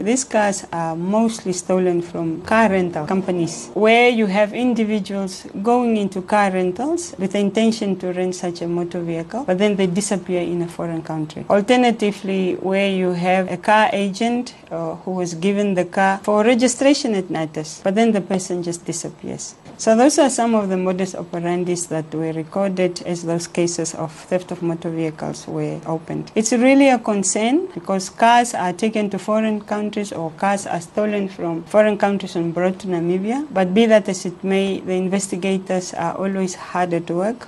These cars are mostly stolen from car rental companies, where you have individuals going into car rentals with the intention to rent such a motor vehicle, but then they disappear in a foreign country. Alternatively, where you have a car agent uh, who was given the car for registration at NaTIS, but then the person just disappears. So those are some of the modus operandis that were recorded as those cases of theft of motor vehicles were opened. It's really a concern because cars are taken to foreign countries or cars are stolen from foreign countries and brought to Namibia. But be that as it may, the investigators are always hard at work